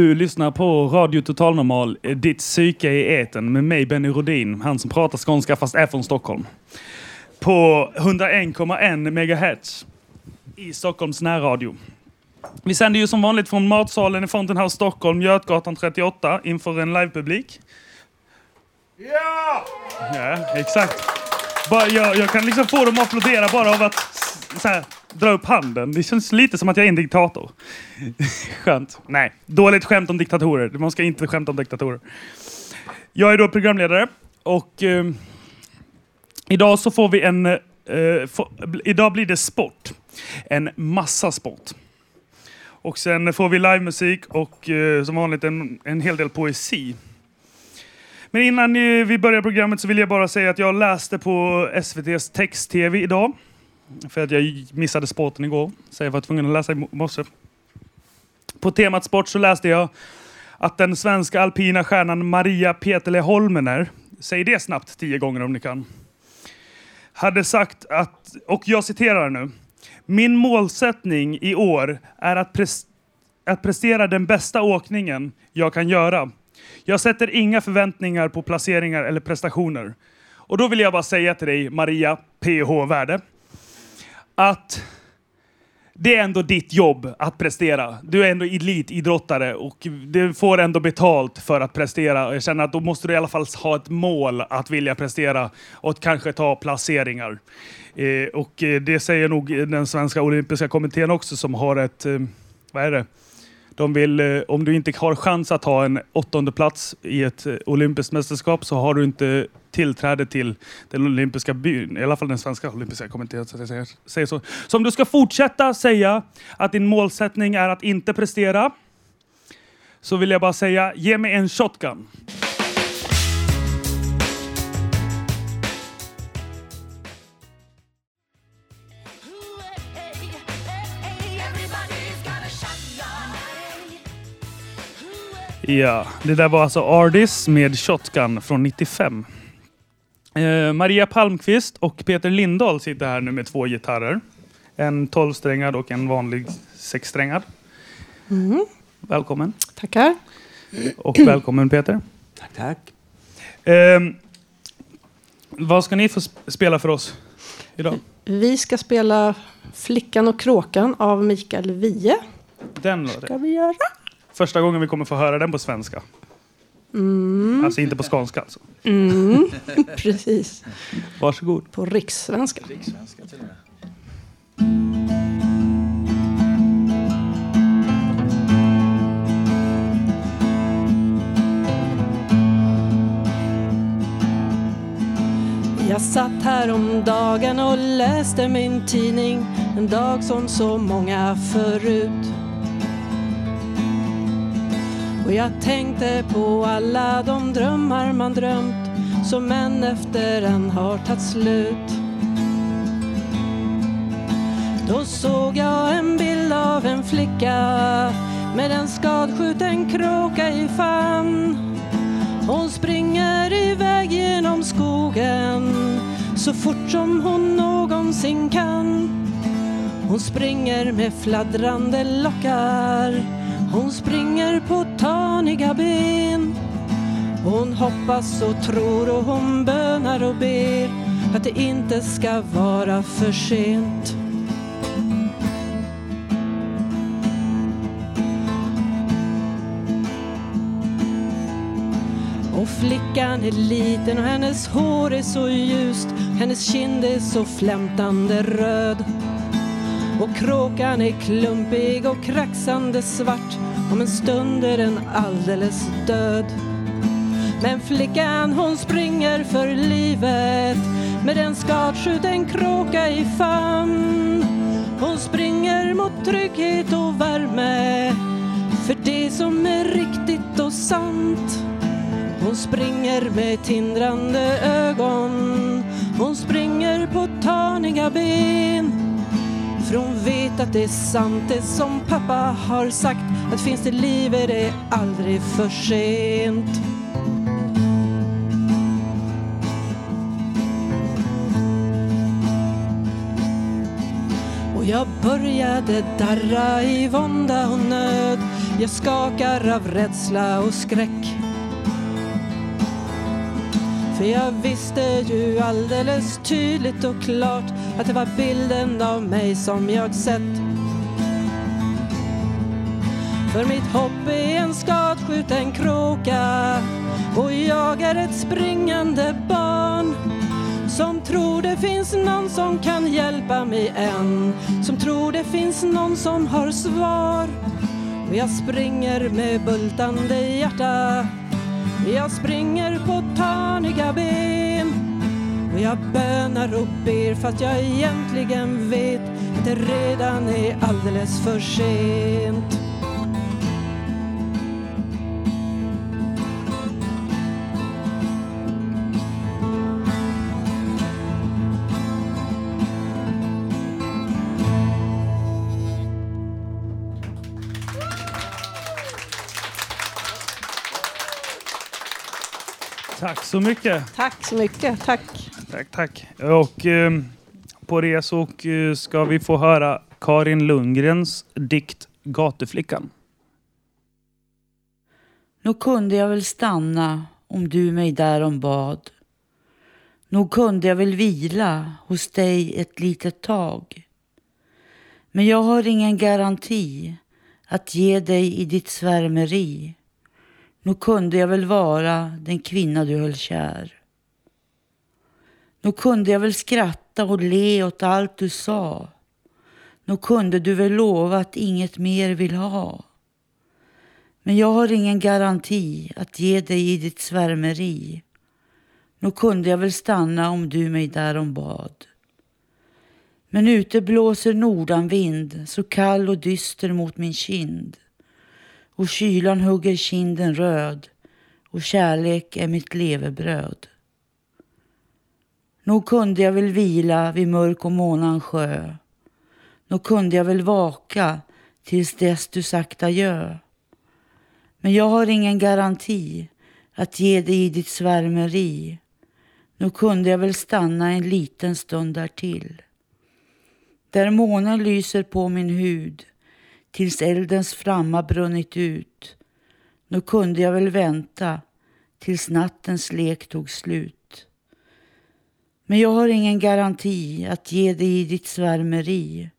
Du lyssnar på Radio Total Normal, eh, ditt psyke i eten med mig Benny Rodin, han som pratar skånska fast är från Stockholm. På 101,1 MHz i Stockholms närradio. Vi sänder ju som vanligt från matsalen i Fountain House Stockholm, Götgatan 38, inför en livepublik. Ja! Ja, exakt. Bara, jag, jag kan liksom få dem att applådera bara av att så här, dra upp handen. Det känns lite som att jag är en diktator. Skönt. Nej, dåligt skämt om diktatorer. Man ska inte skämta om diktatorer. Jag är då programledare och eh, idag så får vi en... Eh, få, idag blir det sport. En massa sport. Och sen får vi livemusik och eh, som vanligt en, en hel del poesi. Men innan vi börjar programmet så vill jag bara säga att jag läste på SVTs text-tv idag. För att jag missade sporten igår, så jag var tvungen att läsa i morse. På temat sport så läste jag att den svenska alpina stjärnan Maria Petele Holmener, säg det snabbt tio gånger om ni kan, hade sagt att, och jag citerar nu, min målsättning i år är att, pres att prestera den bästa åkningen jag kan göra. Jag sätter inga förväntningar på placeringar eller prestationer. Och då vill jag bara säga till dig, Maria PH Värde, att det är ändå ditt jobb att prestera. Du är ändå elitidrottare och du får ändå betalt för att prestera. Jag känner att då måste du i alla fall ha ett mål att vilja prestera och kanske ta placeringar. Eh, och eh, det säger nog den svenska olympiska kommittén också som har ett, eh, vad är det? De vill, eh, om du inte har chans att ha en åttonde plats i ett eh, olympiskt mästerskap så har du inte tillträde till den olympiska byn. I alla fall den svenska olympiska kommittén så jag säger, säger så. Så om du ska fortsätta säga att din målsättning är att inte prestera så vill jag bara säga, ge mig en shotgun. Ja, det där var alltså Ardis med Shotgun från 95. Eh, Maria Palmqvist och Peter Lindahl sitter här nu med två gitarrer. En tolvsträngad och en vanlig sexsträngad. Mm. Välkommen. Tackar. Och välkommen Peter. Tack, tack. Eh, vad ska ni få sp- spela för oss idag? Vi ska spela Flickan och kråkan av Mikael Wiehe. Den Ska låten. vi göra? Första gången vi kommer få höra den på svenska. Mm. Alltså inte på skånska alltså. Mm. Precis. Varsågod. På rikssvenska. Rikssvenska till och med. Jag satt här om dagen och läste min tidning en dag som så många förut. Och jag tänkte på alla de drömmar man drömt som en efter en har tagit slut. Då såg jag en bild av en flicka med en skadskjuten kråka i famn. Hon springer iväg genom skogen så fort som hon någonsin kan. Hon springer med fladdrande lockar. Hon springer på taniga ben. Hon hoppas och tror och hon bönar och ber att det inte ska vara för sent. Och flickan är liten och hennes hår är så ljust Hennes kind är så flämtande röd och kråkan är klumpig och kraxande svart Om en stund är den alldeles död Men flickan hon springer för livet Med en skadskjuten kråka i famn Hon springer mot trygghet och värme För det som är riktigt och sant. Hon springer med tindrande ögon. Hon springer på taniga ben. För hon vet att det är sant det som pappa har sagt. Att finns det liv är det aldrig för sent. Och jag började darra i vånda och nöd. Jag skakar av rädsla och skräck. För jag visste ju alldeles tydligt och klart att det var bilden av mig som jag sett. För mitt hopp är en skadskjuten kråka och jag är ett springande barn. Som tror det finns någon som kan hjälpa mig än. Som tror det finns någon som har svar. Och jag springer med bultande hjärta jag springer på taniga ben och jag bönar och ber fast jag egentligen vet att det redan är alldeles för sent. Tack så mycket. Tack så mycket. Tack. Tack, tack. Och eh, på det så eh, ska vi få höra Karin Lundgrens dikt Gatuflickan. Nog kunde jag väl stanna om du mig därom bad. Nog kunde jag väl vila hos dig ett litet tag. Men jag har ingen garanti att ge dig i ditt svärmeri. Nog kunde jag väl vara den kvinna du höll kär. Nog kunde jag väl skratta och le åt allt du sa. Nog kunde du väl lova att inget mer vill ha. Men jag har ingen garanti att ge dig i ditt svärmeri. Nog kunde jag väl stanna om du mig därom bad. Men ute blåser nordanvind så kall och dyster mot min kind och kylan hugger kinden röd och kärlek är mitt levebröd. Nog kunde jag väl vila vid mörk och månan sjö. Nog kunde jag väl vaka tills dess du sagt adjö. Men jag har ingen garanti att ge dig i ditt svärmeri. Nog kunde jag väl stanna en liten stund där till. Där månen lyser på min hud tills eldens flamma brunnit ut. Nu kunde jag väl vänta tills nattens lek tog slut. Men jag har ingen garanti att ge dig i ditt svärmeri.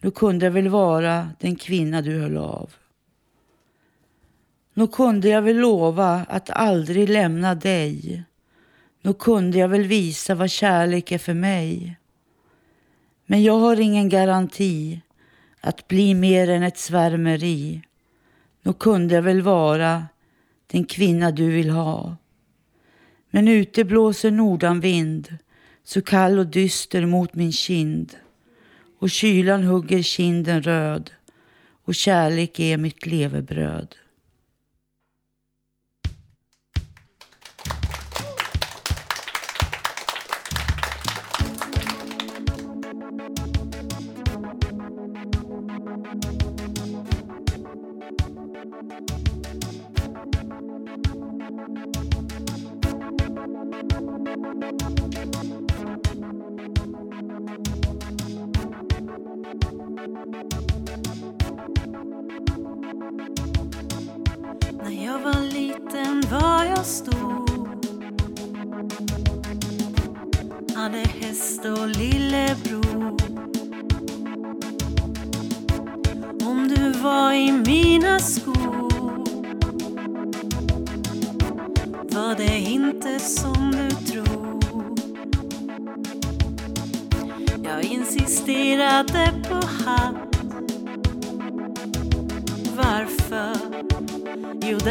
Nu kunde jag väl vara den kvinna du höll av. Nu kunde jag väl lova att aldrig lämna dig. Nu kunde jag väl visa vad kärlek är för mig. Men jag har ingen garanti att bli mer än ett svärmeri. Nog kunde jag väl vara den kvinna du vill ha. Men ute blåser nordanvind så kall och dyster mot min kind och kylan hugger kinden röd och kärlek är mitt levebröd.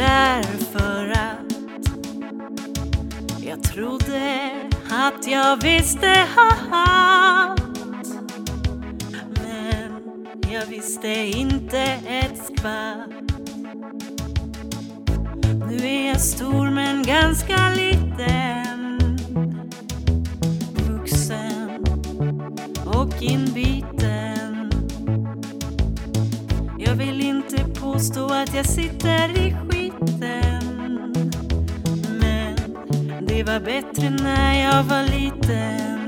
Därför att jag trodde att jag visste allt. Men jag visste inte ett skvatt. Nu är jag stor men ganska liten. Vuxen och inbiten. Jag vill inte påstå att jag sitter i skit liten Men det var bättre när jag var liten.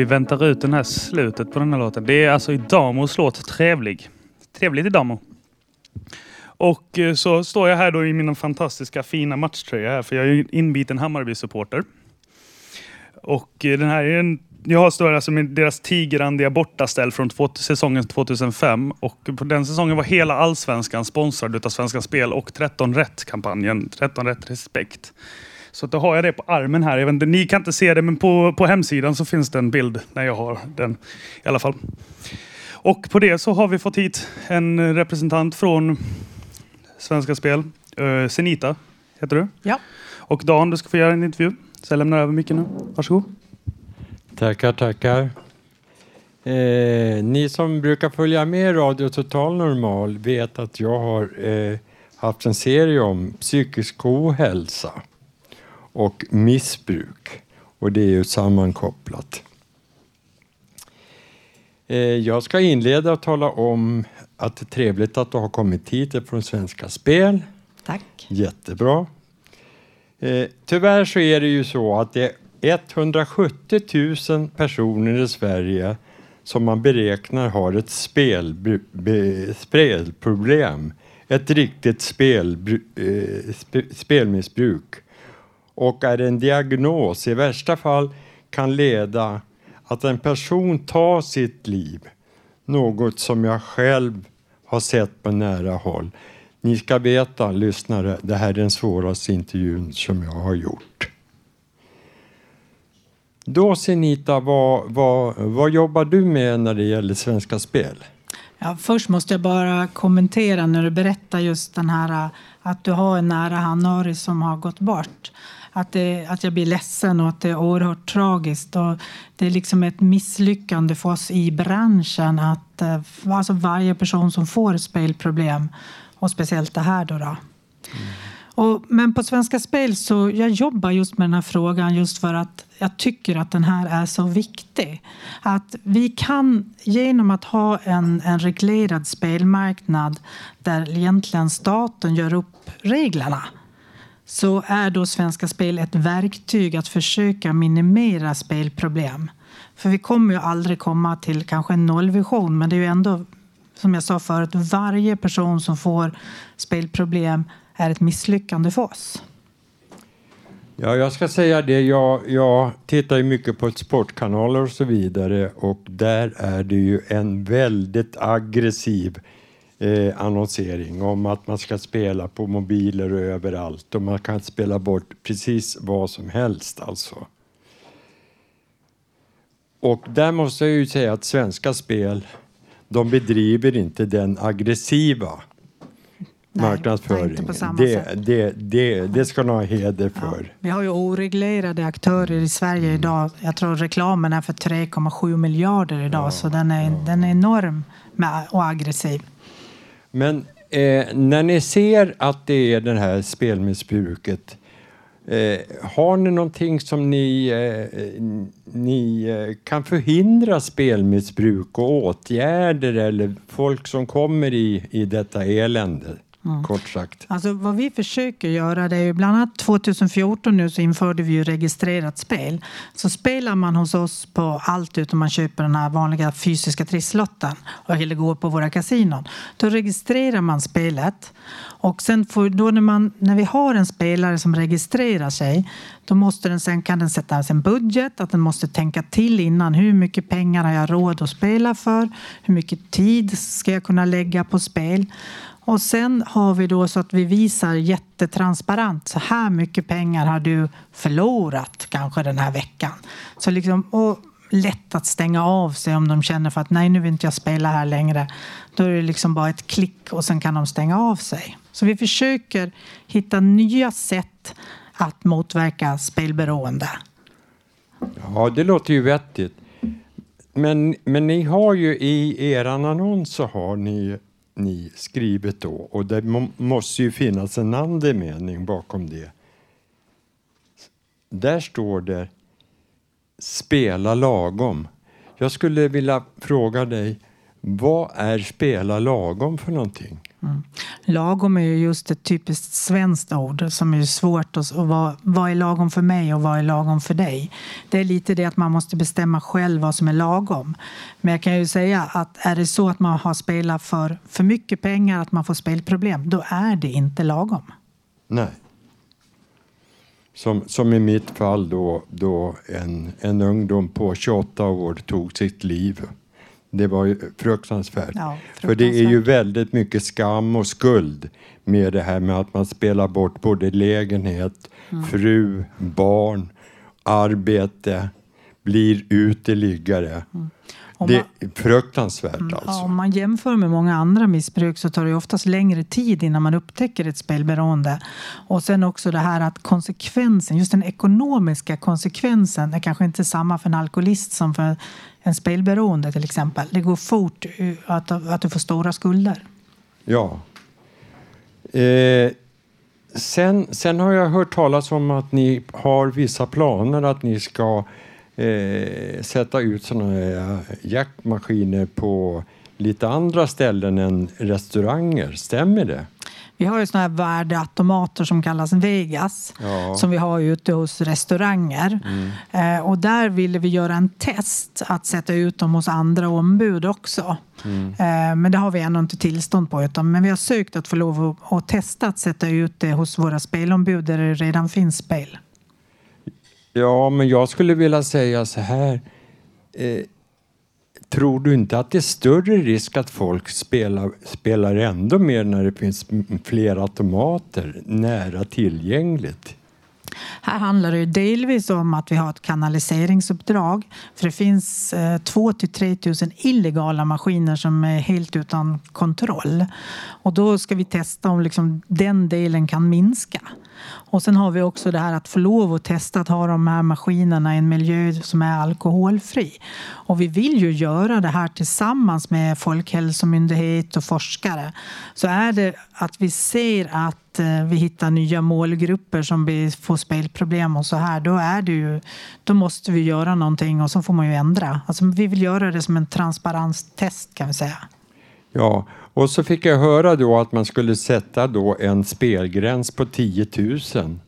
Vi väntar ut den här slutet på den här låten. Det är alltså Idamos låt Trevlig. Trevligt Idamo. Och eh, så står jag här då i min fantastiska fina matchtröja här för jag är inbiten Hammarby-supporter. Och eh, den här är en, jag står alltså med deras tigerrandiga bortaställ från två, säsongen 2005 och på den säsongen var hela allsvenskan sponsrad av Svenska Spel och 13 rätt-kampanjen, 13 rätt respekt. Så då har jag det på armen här. Jag vet inte, ni kan inte se det, men på, på hemsidan så finns det en bild när jag har den i alla fall. Och på det så har vi fått hit en representant från Svenska Spel. Uh, Senita heter du. Ja. Och Dan, du ska få göra en intervju. Så jag lämnar över micken nu. Varsågod. Tackar, tackar. Eh, ni som brukar följa med Radio Total Normal vet att jag har eh, haft en serie om psykisk ohälsa och missbruk. Och det är ju sammankopplat. Eh, jag ska inleda och tala om att det är trevligt att du har kommit hit från Svenska Spel. Tack. Jättebra. Eh, tyvärr så är det ju så att det är 170 000 personer i Sverige som man beräknar har ett spel, spelproblem. Ett riktigt spel, eh, sp, spelmissbruk. Och är en diagnos i värsta fall kan leda att en person tar sitt liv. Något som jag själv har sett på nära håll. Ni ska veta, lyssnare, det här är den svåraste intervjun som jag har gjort. Då Senita, vad, vad, vad jobbar du med när det gäller Svenska Spel? Ja, först måste jag bara kommentera när du berättar just den här att du har en nära anhörig som har gått bort. Att, det, att jag blir ledsen och att det är oerhört tragiskt. Och det är liksom ett misslyckande för oss i branschen att alltså varje person som får spelproblem och speciellt det här då. då. Mm. Och, men på Svenska Spel så jag jobbar just med den här frågan just för att jag tycker att den här är så viktig. Att vi kan genom att ha en, en reglerad spelmarknad där egentligen staten gör upp reglerna så är då Svenska Spel ett verktyg att försöka minimera spelproblem. För vi kommer ju aldrig komma till kanske en nollvision men det är ju ändå som jag sa förut, varje person som får spelproblem är ett misslyckande för oss. Ja, jag ska säga det. Jag, jag tittar ju mycket på sportkanaler och så vidare och där är det ju en väldigt aggressiv eh, annonsering om att man ska spela på mobiler och överallt och man kan spela bort precis vad som helst alltså. Och där måste jag ju säga att Svenska Spel, de bedriver inte den aggressiva Nej, marknadsföringen. inte på samma det, sätt. det, det, det ska de ha heder för. Vi har ju oreglerade aktörer i Sverige idag. Jag tror reklamen är för 3,7 miljarder idag så den är, den är enorm och aggressiv. Men eh, när ni ser att det är det här spelmissbruket, eh, har ni någonting som ni, eh, eh ni eh, kan förhindra spelmissbruk och åtgärder eller folk som kommer i, i detta elände? Kort sagt. Alltså vad vi försöker göra det är ju bland annat 2014 nu så införde vi ju registrerat spel. Så spelar man hos oss på allt utom man köper den här vanliga fysiska trisslotten eller går på våra kasinon. Då registrerar man spelet och sen får, då när, man, när vi har en spelare som registrerar sig då måste den, sen kan den sätta en budget, att den måste tänka till innan. Hur mycket pengar har jag råd att spela för? Hur mycket tid ska jag kunna lägga på spel? Och sen har vi då så att vi visar jättetransparent. Så här mycket pengar har du förlorat kanske den här veckan. Så liksom, och lätt att stänga av sig om de känner för att nej nu vill inte jag spela här längre. Då är det liksom bara ett klick och sen kan de stänga av sig. Så vi försöker hitta nya sätt att motverka spelberoende. Ja, det låter ju vettigt. Men, men ni har ju i er annons så har ni, ni skrivit då och det måste ju finnas en andemening bakom det. Där står det spela lagom. Jag skulle vilja fråga dig, vad är spela lagom för någonting? Mm. Lagom är ju just ett typiskt svenskt ord som är svårt att och vad, vad är lagom för mig och vad är lagom för dig. Det är lite det att man måste bestämma själv vad som är lagom. Men jag kan ju säga att är det så att man har spelat för för mycket pengar, att man får spelproblem, då är det inte lagom. Nej. Som, som i mitt fall då, då en, en ungdom på 28 år tog sitt liv. Det var ju fruktansvärt. Ja, För det är ju fruktansvärt. väldigt mycket skam och skuld med det här med att man spelar bort både lägenhet, Mm. fru, barn, arbete, blir uteliggare. Mm. Om Det är fruktansvärt Ja, alltså. om man jämför med många andra missbruk så tar det oftast längre tid innan man upptäcker ett spelberoende. Och sen också det här att konsekvensen, just den ekonomiska konsekvensen är kanske inte samma för en alkoholist som för en spelberoende till exempel. Det går fort eh, att, att du får stora skulder. Ja. Eh, sen, sen har jag hört talas om att ni har vissa planer att ni ska eh, sätta ut sådana här eh, jaktmaskiner på lite andra ställen än restauranger. Stämmer det? Vi har ju såna här värdeautomater som kallas Vegas Ja. som vi har ute hos restauranger. Eh, och där ville vi göra en test att sätta ut dem hos andra ombud också. Eh, men det har vi ännu inte tillstånd på. Utan, men vi har sökt att få lov att, att testa att sätta ut det hos våra spelombud där det redan finns spel. Ja, men jag skulle vilja säga så här. Eh, tror du inte att det är större risk att folk spelar, spelar ändå mer när det finns fler automater nära tillgängligt? Här handlar det ju delvis om att vi har ett kanaliseringsuppdrag. För det finns eh, 2 till 3 000 illegala maskiner som är helt utan kontroll. Och då ska vi testa om liksom den delen kan minska. Och sen har vi också det här att få lov att testa att ha de här maskinerna i en miljö som är alkoholfri. Och vi vill ju göra det här tillsammans med Folkhälsomyndighet och forskare. Så är det att vi ser att eh, vi hittar nya målgrupper som får spelproblem och så här, då, är det ju, då måste vi göra någonting och så får man ju ändra. Alltså, vi vill göra det som en transparenstest kan vi säga. Ja, och så fick jag höra då att man skulle sätta då en spelgräns på 10 000.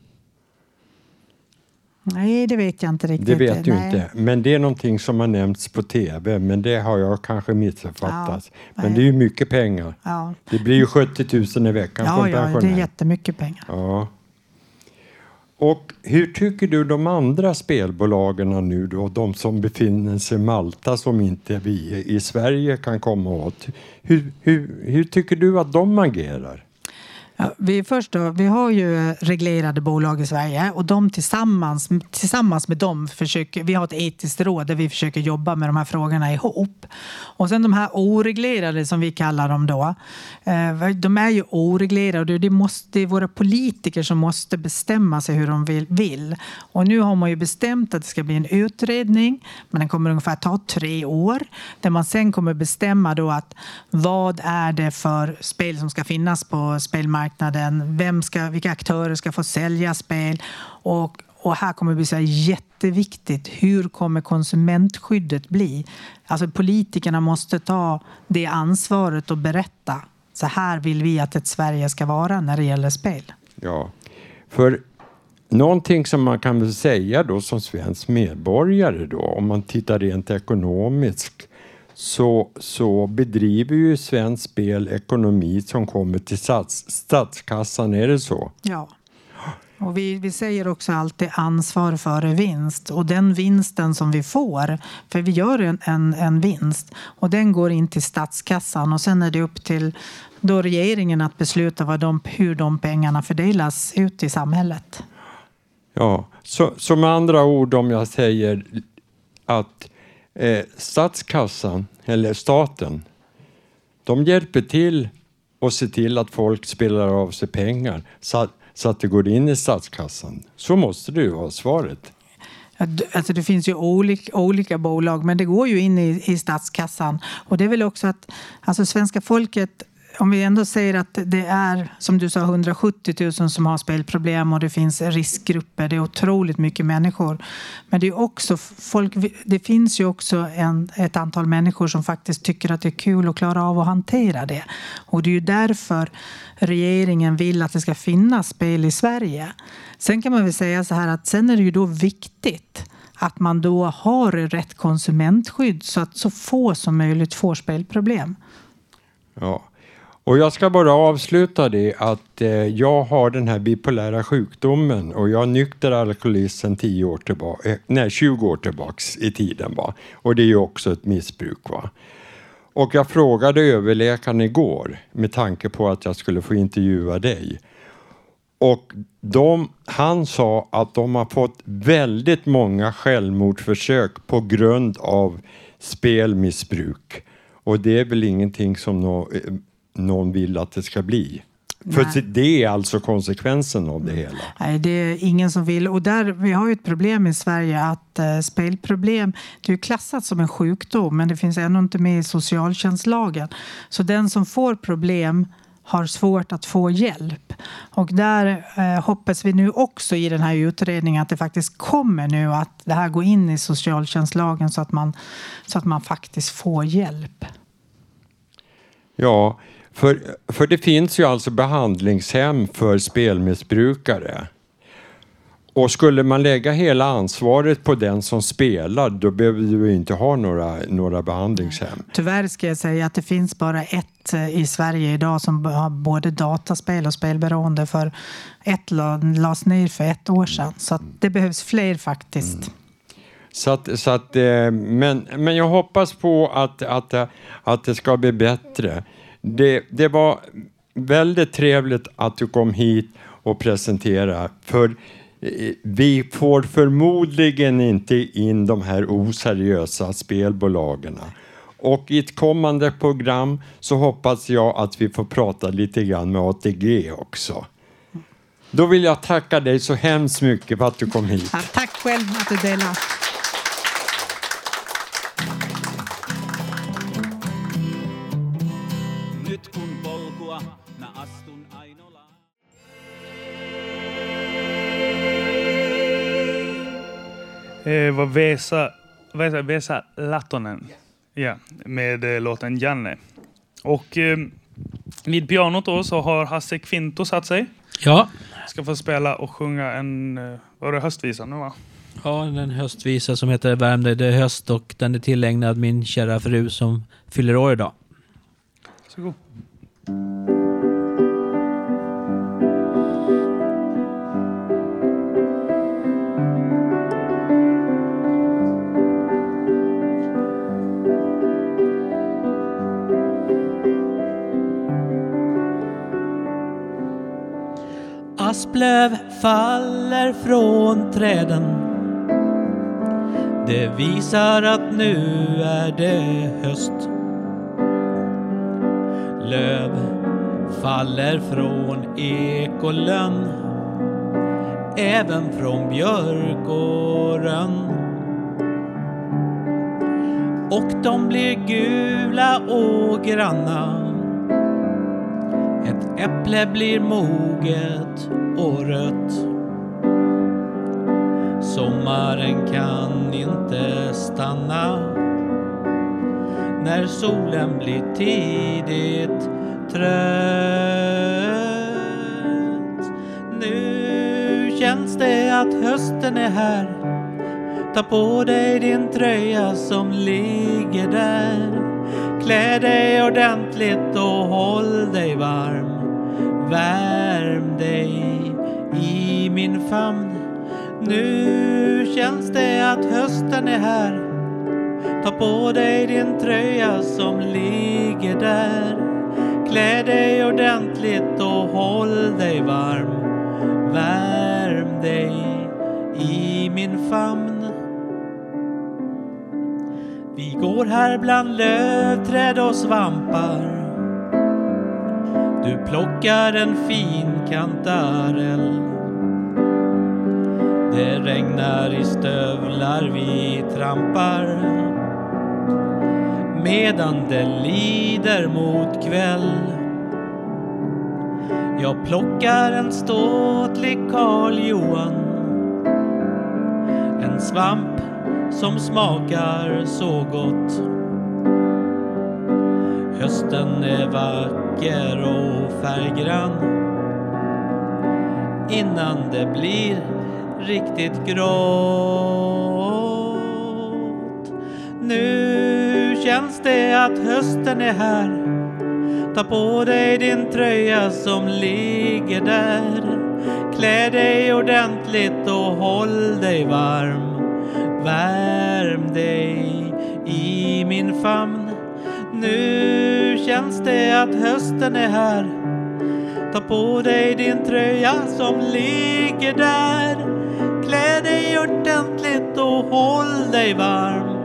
Nej, det vet jag inte riktigt. Det vet du Nej. inte. Men det är någonting som har nämnts på tv, men det har jag kanske missuppfattat. Ja, men det är ju mycket pengar. Ja, Det blir ju 70 000 i veckan för ja, en ja det pensionär. är jättemycket pengar. Ja. Och hur tycker du de andra spelbolagen nu då, de som befinner sig i Malta som inte vi i Sverige kan komma åt? Hur, hur, hur tycker du att de agerar? Ja, vi, först då, vi har ju reglerade bolag i Sverige och de tillsammans, tillsammans med dem försöker, vi har ett etiskt råd där vi försöker jobba med de här frågorna ihop. Och sen de här oreglerade som vi kallar dem då, eh, de är ju oreglerade och det, måste, det är våra politiker som måste bestämma sig hur de vill, vill. Och nu har man ju bestämt att det ska bli en utredning, men den kommer ungefär ta tre år, där man sen kommer bestämma då att vad är det för spel som ska finnas på spelmarknaden, vem ska, vilka aktörer ska få sälja spel och, och här kommer det bli så jätteviktigt, hur kommer konsumentskyddet bli? Alltså politikerna måste ta det ansvaret och berätta, så här vill vi att ett Sverige ska vara när det gäller spel. Ja, för någonting som man kan väl säga då som svensk medborgare då, om man tittar rent ekonomiskt, så, så bedriver ju Svensk Spel ekonomi som kommer till stats, statskassan, är det så? Ja. Och vi, vi säger också alltid ansvar före vinst. Och den vinsten som vi får, för vi gör en, en, en vinst, och den går in till statskassan och sen är det upp till då regeringen att besluta vad de, hur de pengarna fördelas ut i samhället. Ja, så, så med andra ord om jag säger att eh, statskassan, eller staten, de hjälper till och ser till att folk spelar av sig pengar så att, så att det går in i statskassan. Så måste det ju vara svaret. Alltså det finns ju olika, olika bolag, men det går ju in i, i statskassan. Och det är väl också att alltså svenska folket, om vi ändå säger att det är, som du sa, 170 000 som har spelproblem och det finns riskgrupper, det är otroligt mycket människor. Men det, är också folk, det finns ju också en, ett antal människor som faktiskt tycker att det är kul att klara av att hantera det. Och det är ju därför regeringen vill att det ska finnas spel i Sverige. Sen kan man väl säga så här att sen är det ju då viktigt att man då har rätt konsumentskydd så att så få som möjligt får spelproblem. Ja. Och jag ska bara avsluta det att eh, jag har den här bipolära sjukdomen och jag är nykter alkoholist sedan 10 år tillbaka, eh, nej 20 år tillbaks i tiden va. Och det är ju också ett missbruk va. Och jag frågade överläkaren igår med tanke på att jag skulle få intervjua dig. Och de, han sa att de har fått väldigt många självmordsförsök på grund av spelmissbruk. Och det är väl ingenting som någon eh, någon vill att det ska bli. För Nej. det är alltså konsekvensen av det hela. Nej, det är ingen som vill. Och där, vi har ju ett problem i Sverige att eh, spelproblem det är klassat som en sjukdom men det finns ännu inte med i socialtjänstlagen. Så den som får problem har svårt att få hjälp. Och där eh, hoppas vi nu också i den här utredningen att det faktiskt kommer nu att det här går in i socialtjänstlagen så att man, så att man faktiskt får hjälp. Ja, för, för det finns ju alltså behandlingshem för spelmissbrukare. Och skulle man lägga hela ansvaret på den som spelar, då behöver vi inte ha några, några behandlingshem. Tyvärr ska jag säga att det finns bara ett eh, i Sverige idag som har både dataspel och spelberoende. För ett la- lades ner för ett år sedan. Så det behövs fler faktiskt. Så att, så att, eh, men, men jag hoppas på att, att, att det ska bli bättre. Det, det var väldigt trevligt att du kom hit och presenterade. För eh, vi får förmodligen inte in de här oseriösa spelbolagen. Och i ett kommande program så hoppas jag att vi får prata lite grann med ATG också. Då vill jag tacka dig så hemskt mycket för att du kom hit. Ja, tack själv att du delade. Eh, var Vesa, Vesa, Vesa Lattonen. Ja, med eh, låten Janne. Och eh, vid pianot då så har Hasse Kvinto satt sig. Ja, Ska få spela och sjunga en, eh, var det höstvisa nu va? ja, en höstvisa som heter Värm dig, det är höst och den är tillägnad min kära fru som fyller år idag. Så löv faller från träden. Det visar att nu är det höst. Löv faller från ek och lönn. Även från björk och rönn. Och de blir gula och granna. Ett äpple blir moget året. Sommaren kan inte stanna när solen blir tidigt trött. Nu känns det att hösten är här. Ta på dig din tröja som ligger där. Klä dig ordentligt och håll dig varm. Värm dig famn. Nu känns det att hösten är här. Ta på dig din tröja som ligger där. Klä dig ordentligt och håll dig varm. Värm dig i min famn. Vi går här bland lövträd och svampar. Du plockar en fin kantarell. Det regnar i stövlar vi trampar. Medan det lider mot kväll. Jag plockar en ståtlig Karl Johan. En svamp som smakar så gott. Hösten är vacker och färggrann innan det blir riktigt grått. Nu känns det att hösten är här. Ta på dig din tröja som ligger där. Klä dig ordentligt och håll dig varm. Värm dig i min famn. Nu känns det att hösten är här. Ta på dig din tröja som ligger där. Ordentligt och håll dig varm.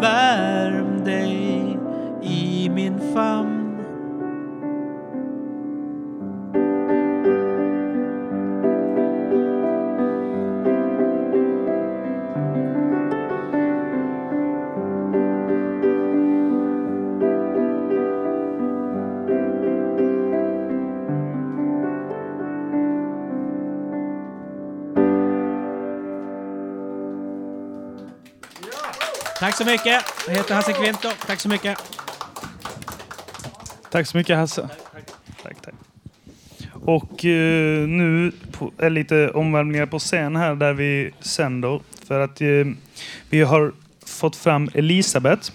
Värm dig i min famn. Tack så mycket. Jag heter Hasse Kvinto. Tack så mycket. Tack så mycket Hasse. Tack, tack. Och eh, nu på, är lite omvälvningar på scen här där vi sänder. För att eh, vi har fått fram Elisabeth.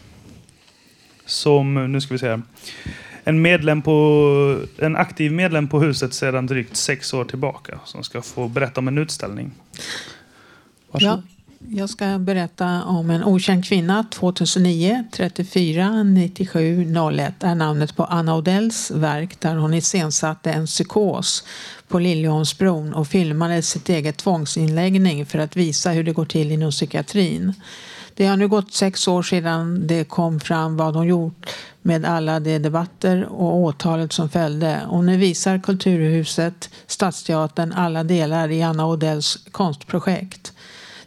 Som, nu ska vi se här. En, medlem på, en aktiv medlem på huset sedan drygt sex år tillbaka. Som ska få berätta om en utställning. Varsågod. Ja, jag ska berätta om en okänd kvinna, 2009, 34 97 01 är namnet på Anna Odells verk där hon iscensatte en psykos på Liljeholmsbron och filmade sitt eget tvångsinläggning för att visa hur det går till inom psykiatrin. Det har nu gått sex år sedan det kom fram vad hon gjort med alla de debatter och åtalet som följde. Och nu visar Kulturhuset, Stadsteatern, alla delar i Anna Odells konstprojekt.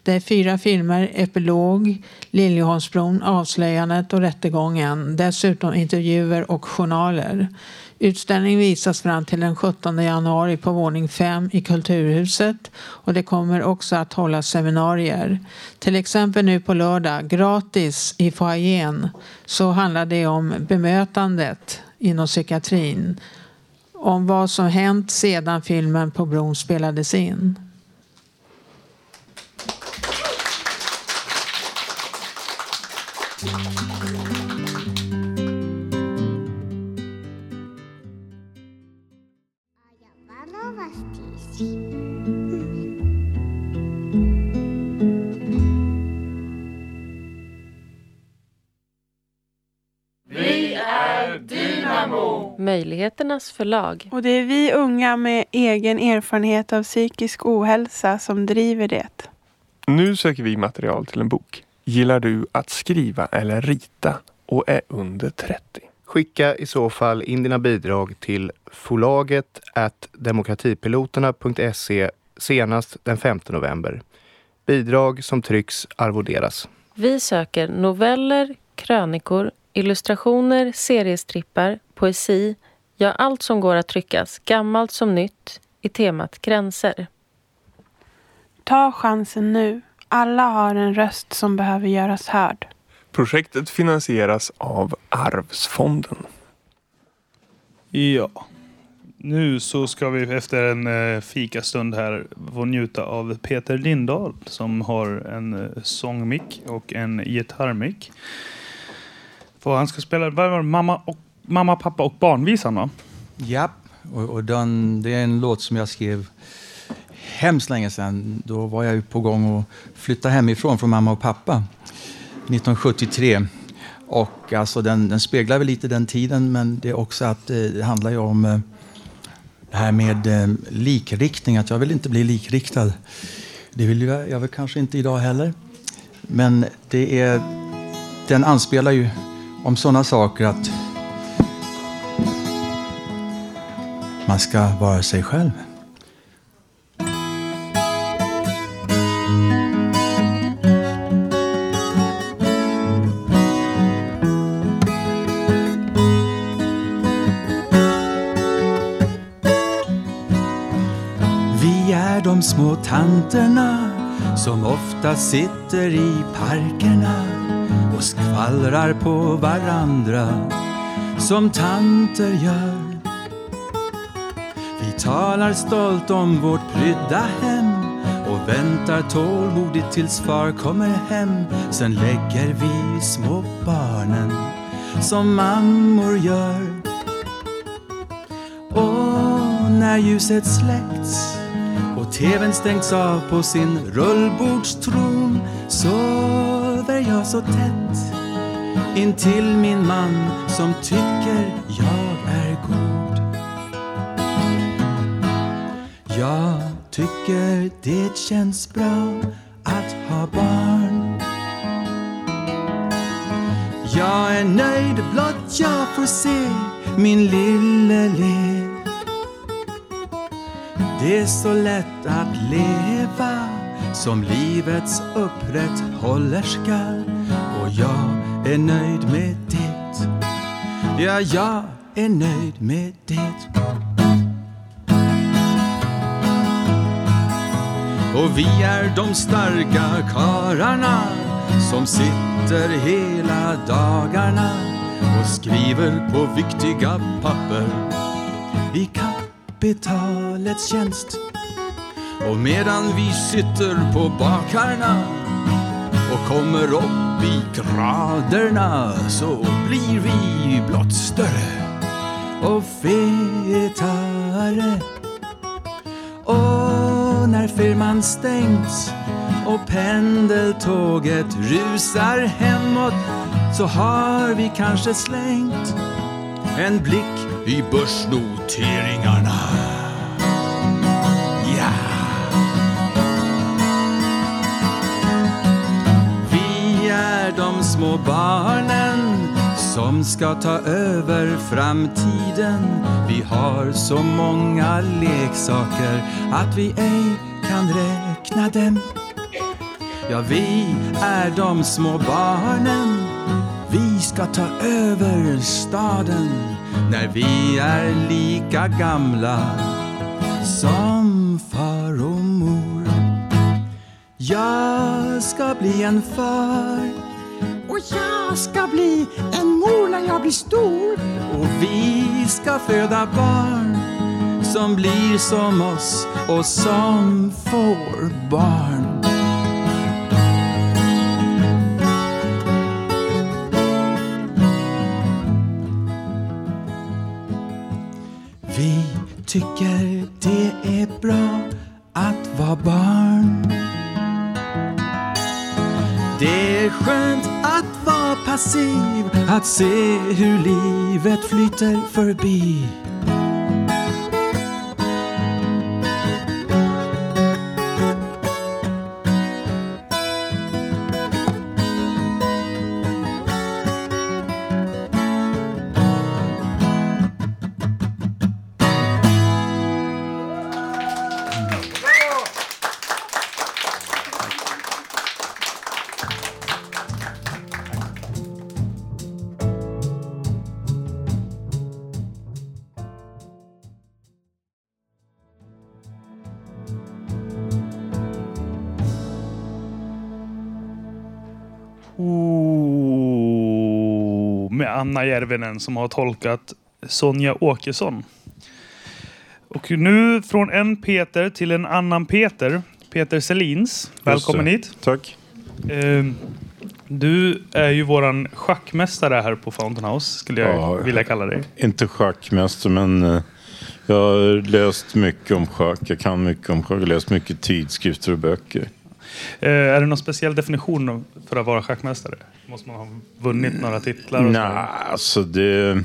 Det är fyra filmer, Epilog, Liljeholmsbron, Avslöjandet och Rättegången. Dessutom intervjuer och journaler. Utställningen visas fram till den 17 januari på våning 5 i Kulturhuset och det kommer också att hållas seminarier. Till exempel nu på lördag, gratis i foajén, så handlar det om bemötandet inom psykiatrin. Om vad som hänt sedan filmen på bron spelades in. Vi är Dynamo! Möjligheternas förlag. Och det är vi unga med egen erfarenhet av psykisk ohälsa som driver det. Nu söker vi material till en bok. Gillar du att skriva eller rita och är under 30? Skicka i så fall in dina bidrag till förlaget at demokratipiloterna.se senast den 5 november. Bidrag som trycks arvoderas. Vi söker noveller, krönikor, illustrationer, seriestrippar, poesi, ja allt som går att tryckas, gammalt som nytt, i temat gränser. Ta chansen nu. Alla har en röst som behöver göras hörd. Projektet finansieras av Arvsfonden. Ja. Nu så ska vi efter en eh, fikastund här få njuta av Peter Lindahl som har en eh, sångmick och en gitarrmick. För han ska spela vad var det? mamma, och, mamma, pappa och barnvisan va? Ja, och, och den, det är en låt som jag skrev hemskt länge sedan. Då var jag ju på gång att flytta hemifrån från mamma och pappa 1973. Och alltså den, den speglar väl lite den tiden men det är också att eh, det handlar ju om eh, det här med eh, likriktning, att jag vill inte bli likriktad. Det vill jag, jag väl kanske inte idag heller. Men det är, den anspelar ju om sådana saker att man ska vara sig själv. Som ofta sitter i parkerna och skvallrar på varandra som tanter gör. Vi talar stolt om vårt prydda hem och väntar tålmodigt tills far kommer hem. Sen lägger vi små barnen som mammor gör. Och när ljuset släckts tvn stängts av på sin rullbordstron sover jag så tätt intill min man som tycker jag är god. Jag tycker det känns bra att ha barn. Jag är nöjd blott jag får se min lille le. Det är så lätt att leva som livets upprätthållerska och jag är nöjd med det. Ja, jag är nöjd med det. Och vi är de starka kararna som sitter hela dagarna och skriver på viktiga papper kapitalets tjänst. Och medan vi sitter på bakarna och kommer upp i graderna så blir vi blott större och fetare. Och när firman stängts och pendeltåget rusar hemåt så har vi kanske slängt en blick i börsnoteringarna. Ja! Vi är de små barnen som ska ta över framtiden. Vi har så många leksaker att vi ej kan räkna dem. Ja, vi är de små barnen. Vi ska ta över staden när vi är lika gamla som far och mor. Jag ska bli en far och jag ska bli en mor när jag blir stor. Och vi ska föda barn som blir som oss och som får barn. Tycker det är bra att vara barn. Det är skönt att vara passiv, att se hur livet flyter förbi. Anna Järvinen som har tolkat Sonja Åkesson. Och nu från en Peter till en annan Peter. Peter Selins. Välkommen hit. Tack. Eh, Du är ju våran schackmästare här på Fountain House, skulle jag Ja. vilja kalla dig. Inte schackmästare, men eh, jag har läst mycket om schack. Jag kan mycket om schack. Jag har läst mycket tidskrifter och böcker. Eh, är det någon speciell definition för att vara schackmästare? Måste man ha vunnit några titlar? Och? Nej, alltså det...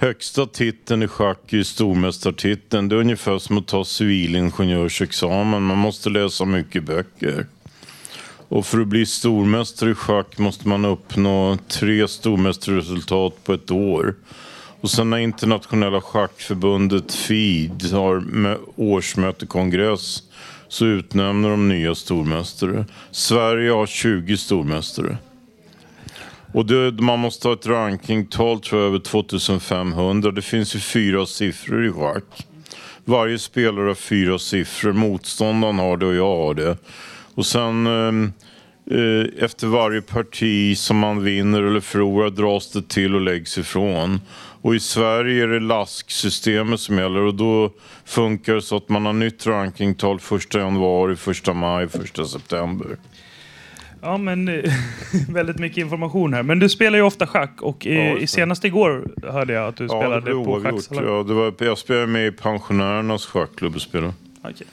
Högsta titeln i schack är ju stormästartiteln. Det är ungefär som att ta civilingenjörsexamen. Man måste läsa mycket böcker. Och för att bli stormästare i schack måste man uppnå tre stormästarresultat på ett år. Och sen när internationella schackförbundet FID har årsmötekongress så utnämner de nya stormästare. Sverige har 20 stormästare. Och det, man måste ha ett rankingtal tror jag över 2500. Det finns ju fyra siffror i schack. Varje spelare har fyra siffror. Motståndaren har det och jag har det. Och sen ehm, eh, efter varje parti som man vinner eller förlorar dras det till och läggs ifrån. Och i Sverige är det LASK-systemet som gäller och då funkar det så att man har nytt rankingtal 1 januari, 1 maj, 1 september. Ja, men eh, väldigt mycket information här. Men du spelar ju ofta schack och eh, Ja, senast igår hörde jag att du Ja, spelade på oavgjort. schacksalongen. Ja, det var, jag spelade med i pensionärernas schackklubb och spelade. Okej.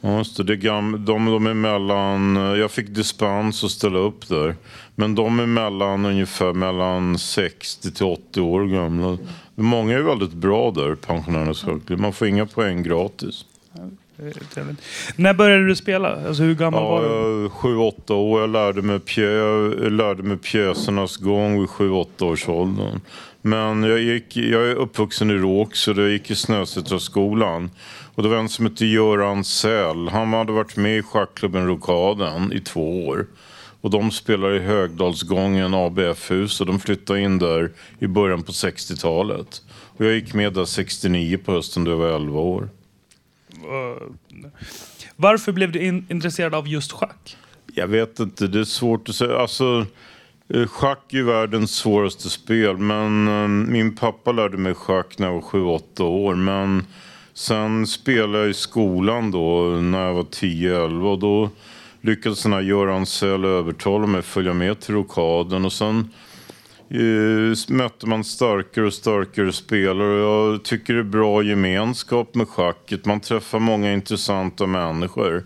Ja, just det. det gam, de, de är mellan, jag fick dispens att ställa upp där. Men de är mellan ungefär mellan 60 till 80 år gamla. Många är väldigt bra där, pensionärernas schackklubb. Man får inga poäng gratis. När började du spela? Alltså hur gammal var Ja, du? jag- sju, åtta år. Jag lärde mig, pjö, lärde mig pjäsernas gång vid sju, åtta års åldern. Men jag, gick, jag är uppvuxen i Rågsved och jag gick i Snösätraskolan. Och det var en som hette Göran Säll. Han hade varit med i schackklubben Rokaden i två år. Och de spelar i Högdalsgången ABF-hus och de flyttade in där i början på 60-talet. Och jag gick med där 69 på hösten då jag var 11 år. Varför blev du in, intresserad av just schack? Jag vet inte, det är svårt att säga. Alltså, eh, schack är ju världens svåraste spel. Men eh, min pappa lärde mig schack när jag var 7-8 år. Men sen spelade jag i skolan då när jag var 10-11. Och då lyckades den här Göran Säll övertala mig att följa med till rokaden. Och sen eh, mötte man starkare och starkare spelare. Jag tycker det är bra gemenskap med schacket. Man träffar många intressanta människor.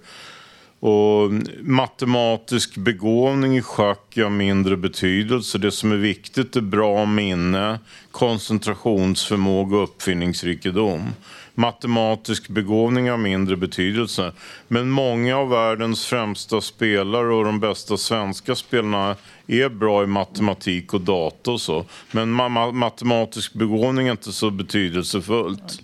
Och matematisk begåvning i schack är av mindre betydelse. Det som är viktigt är bra minne, koncentrationsförmåga och uppfinningsrikedom. Matematisk begåvning har mindre betydelse. Men många av världens främsta spelare och de bästa svenska spelarna är bra i matematik och data och så. Men ma ma matematisk begåvning är inte så betydelsefullt.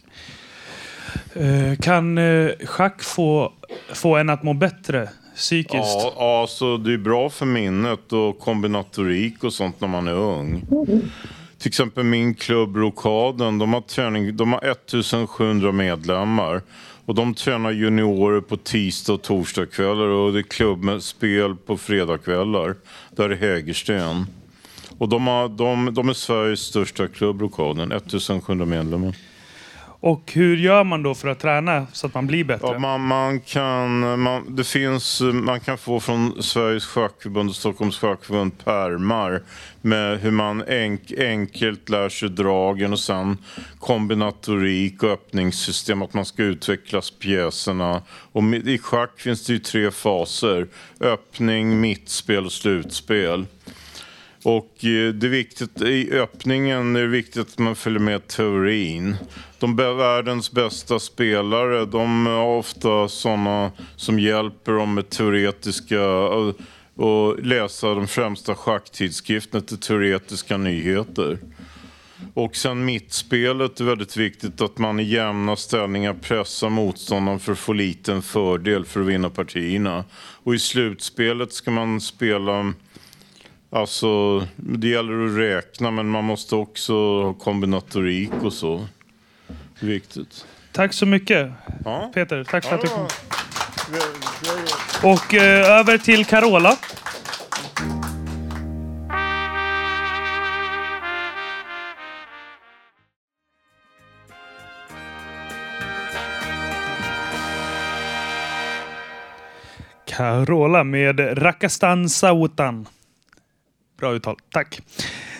Eh, Kan eh, schack få, få en att må bättre psykiskt? Ja, ja, så det är bra för minnet och kombinatorik och sånt när man är ung. Till exempel min klubb Rokaden, de har, träning, de har 1700 medlemmar. Och de tränar juniorer på tisdag och torsdagskvällar och det är klubb med spel på fredagskvällar. Där är Hägersten. Och de, har, de, de är Sveriges största klubb Rokaden, 1700 medlemmar. Och hur gör man då för att träna så att man blir bättre? Ja, man, man, kan, man, det finns, man kan få från Sveriges schackförbund och Stockholms schackförbund pärmar med hur man enk, enkelt lär sig dragen och sen kombinatorik och öppningssystem, att man ska utveckla pjäserna. Och I schack finns det ju tre faser. Öppning, mittspel och slutspel. Och eh, det är viktigt, i öppningen är det viktigt att man följer med teorin. De världens bästa spelare, de är ofta sådana som hjälper dem med teoretiska eh, och läsa de främsta schacktidskrifterna till teoretiska nyheter. Och sen mittspelet är väldigt viktigt att man i jämna ställningar pressar motståndaren för att få liten fördel för att vinna partierna. Och i slutspelet ska man spela Alltså, det gäller att räkna men man måste också ha kombinatorik och så. Viktigt. Tack så mycket Ja. Peter. Tack för att du kom. Ja. Och eh, över till Carola. Carola med Rakastan Sautan. Bra uttal, tack.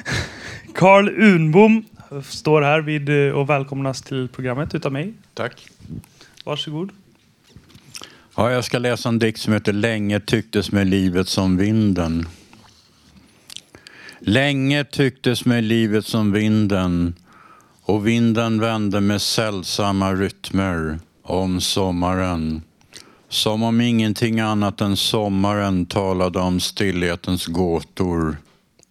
Karl Unbom står här vid eh, och välkomnas till programmet utav mig. Tack. Varsågod. Ja, jag ska läsa en dikt som heter Länge tycktes mig livet som vinden. Länge tycktes mig livet som vinden och vinden vände med sällsamma rytmer om sommaren. Som om ingenting annat än sommaren talade om stillhetens gåtor.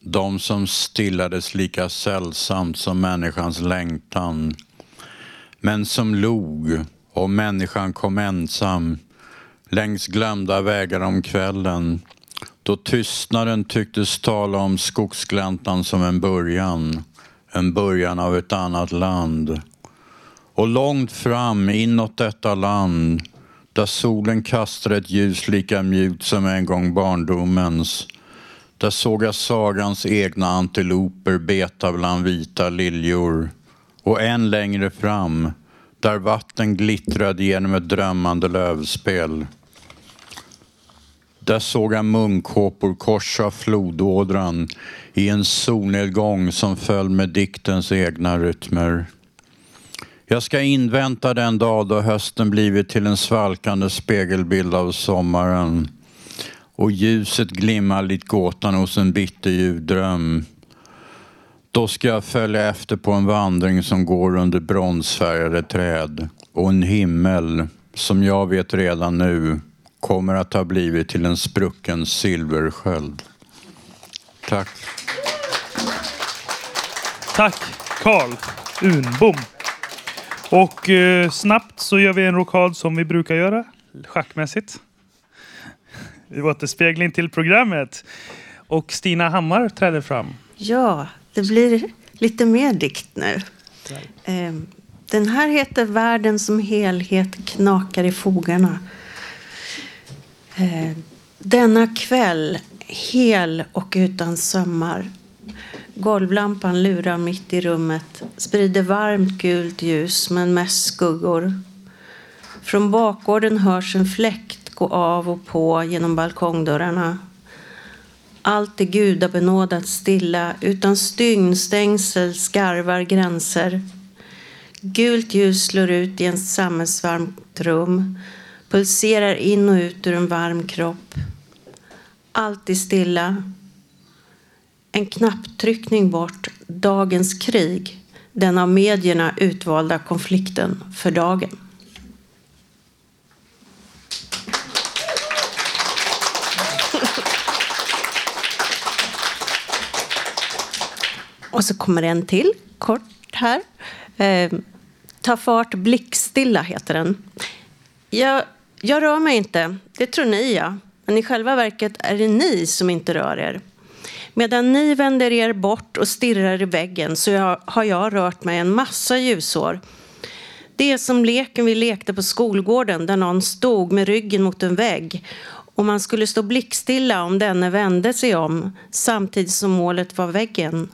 De som stillades lika sällsamt som människans längtan. Men som log och människan kom ensam längs glömda vägar om kvällen då tystnaden tycktes tala om skogsgläntan som en början, en början av ett annat land. Och långt fram inåt detta land där solen kastar ett ljus lika mjukt som en gång barndomens där såg jag sagans egna antiloper beta bland vita liljor och än längre fram där vatten glittrade genom ett drömmande lövspel. Där såg jag munkåpor korsa flodådran i en solnedgång som föll med diktens egna rytmer. Jag ska invänta den dag då hösten blivit till en svalkande spegelbild av sommaren och ljuset glimmar likt gåtan hos en bitterljuv dröm. Då ska jag följa efter på en vandring som går under bronsfärgade träd och en himmel som jag vet redan nu kommer att ha blivit till en sprucken silversköld. Tack. Tack Karl Unbom. Och eh, snabbt så gör vi en rokad som vi brukar göra, schackmässigt. Återspegling till programmet. Och Stina Hammar träder fram. Ja, det blir lite mer dikt nu. Ehm, den här heter Världen som helhet knakar i fogarna. Ehm, denna kväll, hel och utan sömmar. Golvlampan lurar mitt i rummet, sprider varmt gult ljus men mest skuggor. Från bakgården hörs en fläkt gå av och på genom balkongdörrarna. Allt är gudabenådat stilla, utan stygn, stängsel, skarvar, gränser. Gult ljus slår ut i en sammetsvarmt rum, pulserar in och ut ur en varm kropp. Allt är stilla. En knapptryckning bort, dagens krig, den av medierna utvalda konflikten för dagen. Och så kommer en till, kort här. Eh, Ta fart blickstilla heter den. Jag, jag rör mig inte, det tror ni ja. Men i själva verket är det ni som inte rör er. Medan ni vänder er bort och stirrar i väggen så jag, har jag rört mig en massa ljusår. Det är som leken vi lekte på skolgården där någon stod med ryggen mot en vägg och man skulle stå blickstilla om denne vände sig om samtidigt som målet var väggen.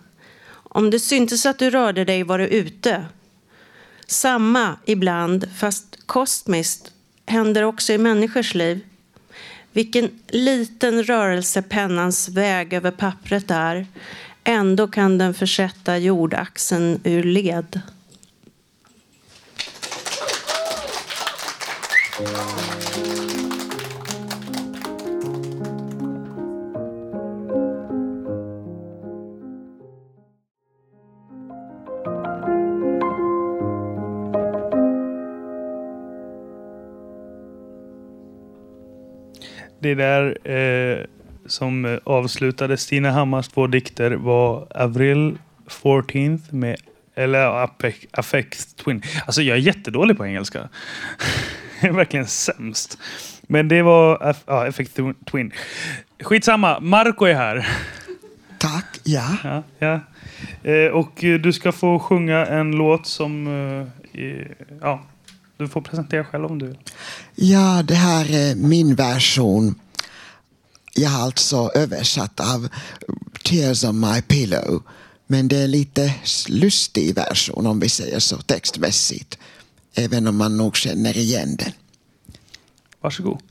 Om det syntes att du rörde dig var du ute. Samma ibland, fast kosmiskt, händer också i människors liv. Vilken liten rörelse pennans väg över pappret är. Ändå kan den försätta jordaxeln ur led. Det där eh, som avslutade Stina Hammars två dikter var Avril 14th med eller Apex, Affect Twin. Alltså jag är jättedålig på engelska. jag är verkligen sämst. Men det var ja, Affect Twin. Skitsamma, Marco är här. Tack, ja. ja, ja. Eh, och du ska få sjunga en låt som... Eh, ja, du får presentera själv om du vill. Ja, det här är min version. Jag har alltså översatt av Tears on my pillow. Men det är lite lustig version om vi säger så textmässigt. Även om man nog känner igen den. Varsågod.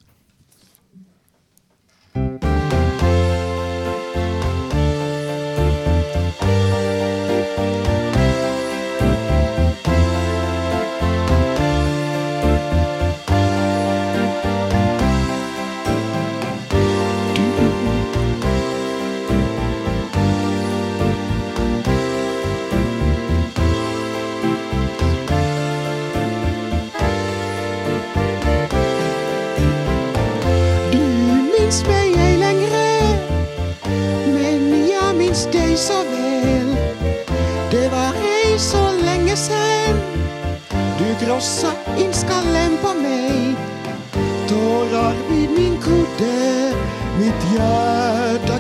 Minns mig ej längre, men jag minns dig så väl. Det var ej så länge sen Du krossa in skallen på mig. Tårar vid min kudde Mitt hjärta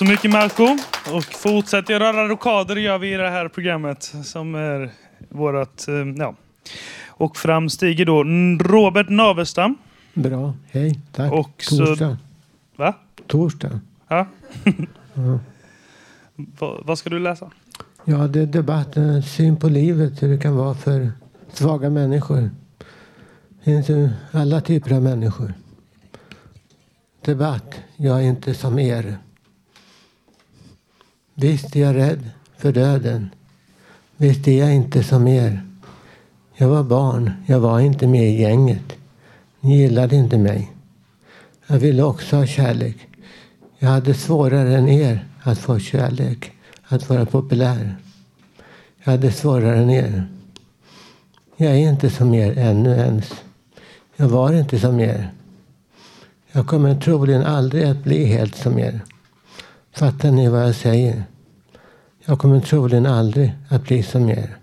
så mycket Marco. Och fortsätt göra rockader gör vi i det här programmet som är vårat, eh, ja. Och fram stiger då Robert Navestam. Bra, hej, tack. Och så- Torsdag. Va? Torsdag. Ja. Ja. Va, vad ska du läsa? Ja, det är debatten, syn på livet, hur det kan vara för svaga människor. Finns ju alla typer av människor. Debatt, jag är inte som er. Visst är jag rädd för döden. Visst är jag inte som er. Jag var barn, jag var inte med i gänget. Ni gillade inte mig. Jag ville också ha kärlek. Jag hade svårare än er att få kärlek, att vara populär. Jag hade svårare än er. Jag är inte som er ännu ens. Jag var inte som er. Jag kommer troligen aldrig att bli helt som er. Fattar ni vad jag säger? Jag kommer troligen aldrig att bli som er.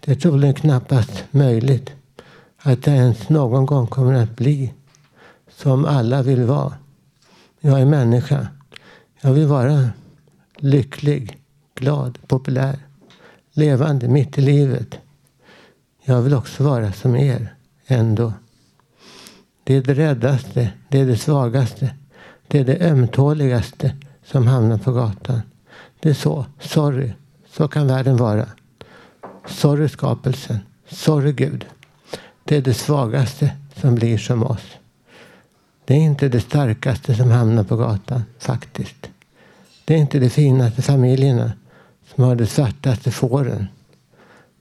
Det är troligen knappast möjligt att jag ens någon gång kommer att bli som alla vill vara. Jag är människa. Jag vill vara lycklig, glad, populär, levande mitt i livet. Jag vill också vara som er, ändå. Det är det räddaste, det är det svagaste, det är det ömtåligaste som hamnar på gatan. Det är så. Sorry. Så kan världen vara. Sorry skapelsen. Sorry Gud. Det är det svagaste som blir som oss. Det är inte det starkaste som hamnar på gatan, faktiskt. Det är inte de finaste familjerna som har de svartaste fåren.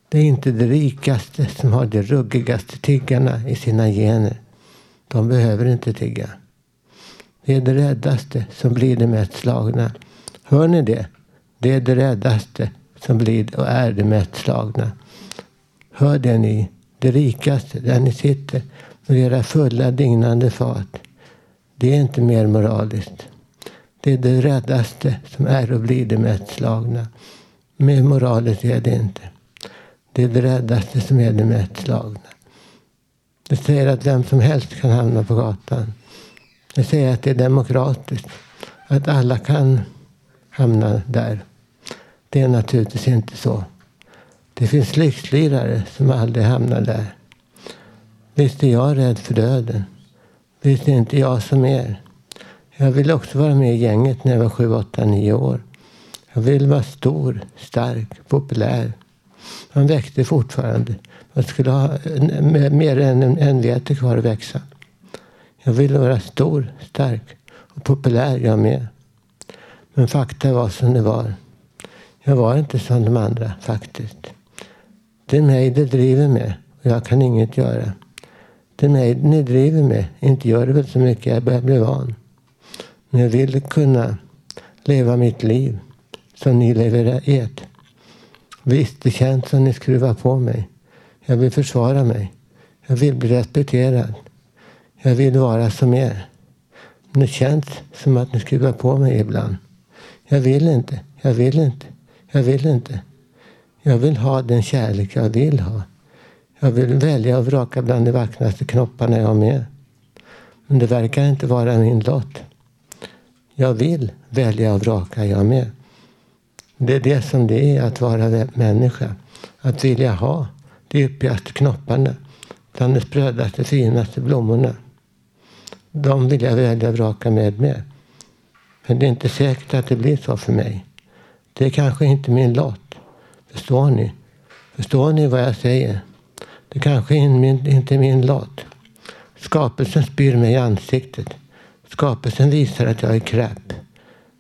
Det är inte de rikaste som har de ruggigaste tiggarna i sina gener. De behöver inte tigga. Det är det räddaste som blir det mest slagna. Hör ni det? Det är det räddaste som blir och är det mest slagna. Hör det ni, det rikaste, där ni sitter med era fulla dignande fat. Det är inte mer moraliskt. Det är det räddaste som är och blir det mest slagna. Mer moraliskt är det inte. Det är det räddaste som är det mest slagna. Det säger att vem som helst kan hamna på gatan. Jag säger att det är demokratiskt. Att alla kan hamna där. Det är naturligtvis inte så. Det finns lyxlirare som aldrig hamnar där. Visst är jag rädd för döden. Visst är inte jag som er. Jag ville också vara med i gänget när jag var sju, åtta, nio år. Jag ville vara stor, stark, populär. Man växte fortfarande. Man skulle ha mer än en, en vete kvar att växa. Jag ville vara stor, stark och populär jag med. Men fakta var som det var. Jag var inte som de andra faktiskt. Det är mig det driver med och jag kan inget göra. Det är mig ni driver med. Inte gör det väl så mycket, jag börjar bli van. Men jag vill kunna leva mitt liv som ni lever ert. Visst, det känns som ni skruvar på mig. Jag vill försvara mig. Jag vill bli respekterad. Jag vill vara som er. Men det känns som att ni skruvar på mig ibland. Jag vill inte. Jag vill inte. Jag vill inte. Jag vill ha den kärlek jag vill ha. Jag vill välja och vraka bland de vackraste knopparna jag har med. Men det verkar inte vara min lott. Jag vill välja och vraka jag med. Det är det som det är att vara människa. Att vilja ha de yppigaste knopparna bland de sprödaste, finaste blommorna. De vill jag välja och vraka med med. Men det är inte säkert att det blir så för mig. Det är kanske inte min lott. Förstår ni? Förstår ni vad jag säger? Det kanske är min, inte är min lott. Skapelsen spyr mig i ansiktet. Skapelsen visar att jag är crap.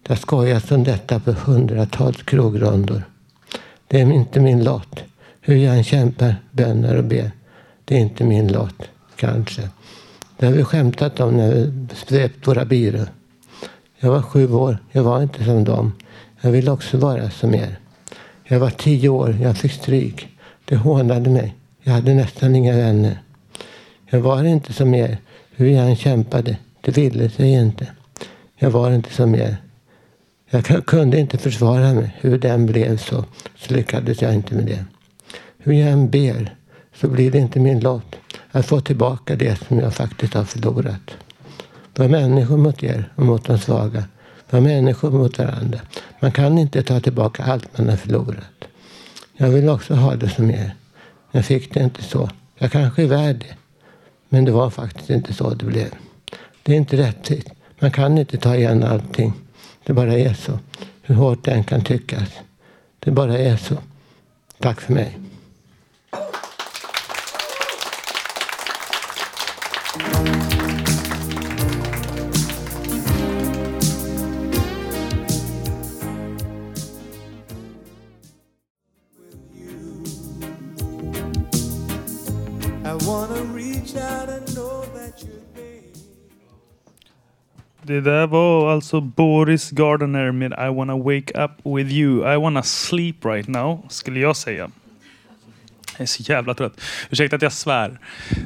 Det har skojats om detta på hundratals krogrundor. Det är inte min lott. Hur jag än kämpar, bönar och ber. Det är inte min lott, kanske. Det har vi skämtat om när vi svept våra byrå. Jag var sju år. Jag var inte som dem. Jag ville också vara som er. Jag var tio år. Jag fick stryk. Det hånade mig. Jag hade nästan inga vänner. Jag var inte som er. Hur jag än kämpade. Det ville sig inte. Jag var inte som er. Jag kunde inte försvara mig. Hur den blev så, så lyckades jag inte med det. Hur jag än ber så blir det inte min lott att få tillbaka det som jag faktiskt har förlorat. Var människor mot er och mot de svaga. vara människor mot varandra. Man kan inte ta tillbaka allt man har förlorat. Jag vill också ha det som er. Jag fick det inte så. Jag kanske är värd det. Men det var faktiskt inte så det blev. Det är inte rättvist. Man kan inte ta igen allting. Det bara är så. Hur hårt det än kan tyckas. Det bara är så. Tack för mig. Det där var alltså Boris Gardner med I wanna wake up with you. I wanna sleep right now, skulle jag säga. Jag är så jävla trött. Ursäkta att jag svär.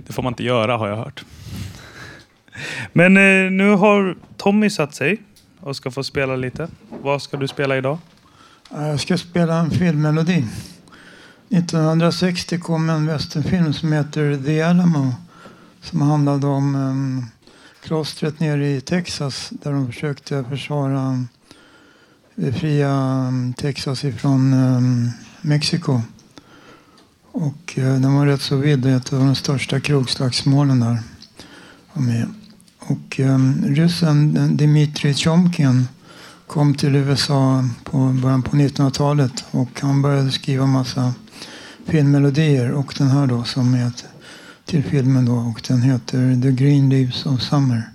Det får man inte göra har jag hört. Men eh, nu har Tommy satt sig och ska få spela lite. Vad ska du spela idag? Jag ska spela en filmmelodi. 1960 kom en westernfilm som heter The Alamo som handlade om um, klostret nere i Texas där de försökte försvara eh, befria eh, Texas ifrån um, Mexiko. Och uh, den var rätt så vidd. Ett av de största krogslagsmålen där. Och um, ryssen Dmitrij Tjomkin kom till USA på början på 1900-talet och han började skriva massa filmmelodier och den här då som är till filmen då och den heter The Green Leaves of Summer.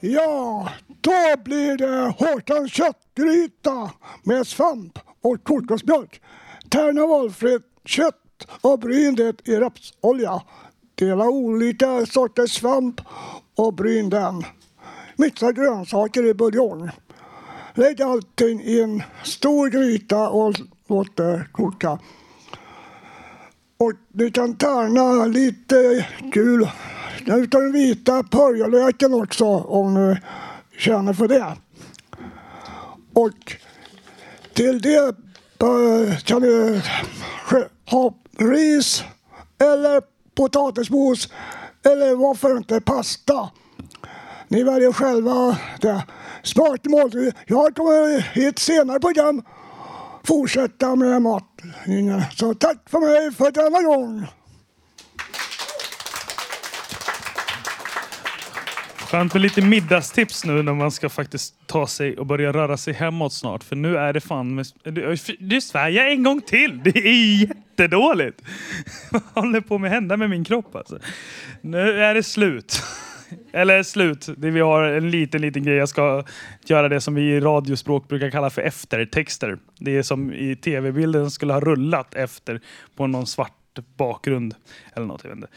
Ja, då blir det Håkans köttgryta med svamp och kokosmjölk. Tärna valfritt kött och bryn det i rapsolja. Dela olika sorters svamp och bryn den. Mixa grönsaker i buljong. Lägg allting i en stor gryta och låt det koka. Och ni kan tärna lite gul utav den vita purjolöken också om ni känner för det. Och till det eh, kan ni ha ris eller potatismos eller varför inte pasta. Ni väljer själva det. Smart måltid. Jag kommer i ett senare program fortsätta med matlinjen. Så tack för mig för denna gång. Skönt med lite middagstips nu när man ska faktiskt ta sig och börja röra sig hemåt snart. För nu är det fan... Med, det, svär jag en gång till! Det är jättedåligt! Vad håller på med att hända med min kropp alltså? Nu är det slut. Eller slut. Vi har en liten, liten grej. Jag ska göra det som vi i radiospråk brukar kalla för eftertexter. Det är som i tv-bilden skulle ha rullat efter på någon svart bakgrund. Eller något, jag vet inte.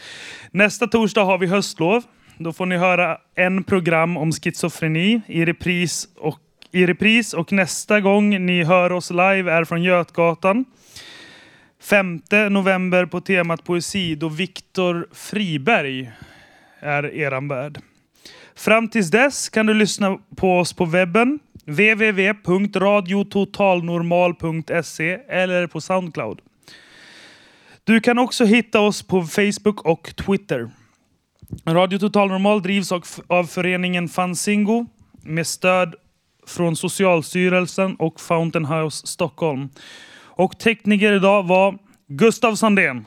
Nästa torsdag har vi höstlov. Då får ni höra en program om schizofreni i repris och, i repris och nästa gång ni hör oss live är från Götgatan. 5 november på temat poesi då Viktor Friberg är eran värd. Fram tills dess kan du lyssna på oss på webben www.radiototalnormal.se eller på Soundcloud. Du kan också hitta oss på Facebook och Twitter. Radio Total Normal drivs av- föreningen Fanzingo med stöd från Socialstyrelsen och Fountain House Stockholm. Och tekniker idag var Gustav Sandén.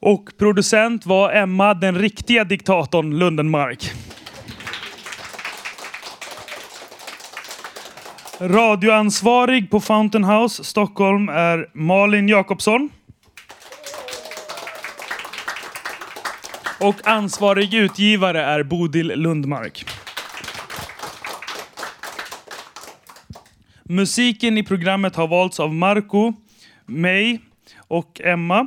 Och producent var Emma, den riktiga diktatorn Lundenmark. Radioansvarig på Fountain House Stockholm är Malin Jakobsson. Och ansvarig utgivare är Bodil Lundmark. Musiken i programmet har valts av Marco, mig och Emma.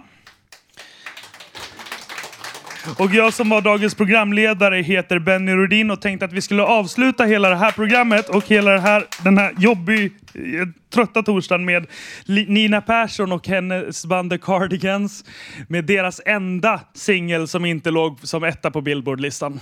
Och jag som var dagens programledare heter Benny Rudin och tänkte att vi skulle avsluta hela det här programmet och hela det här, den här jobbig, eh, trötta torsdagen med Nina Persson och hennes band The Cardigans med deras enda singel som inte låg som etta på Billboardlistan.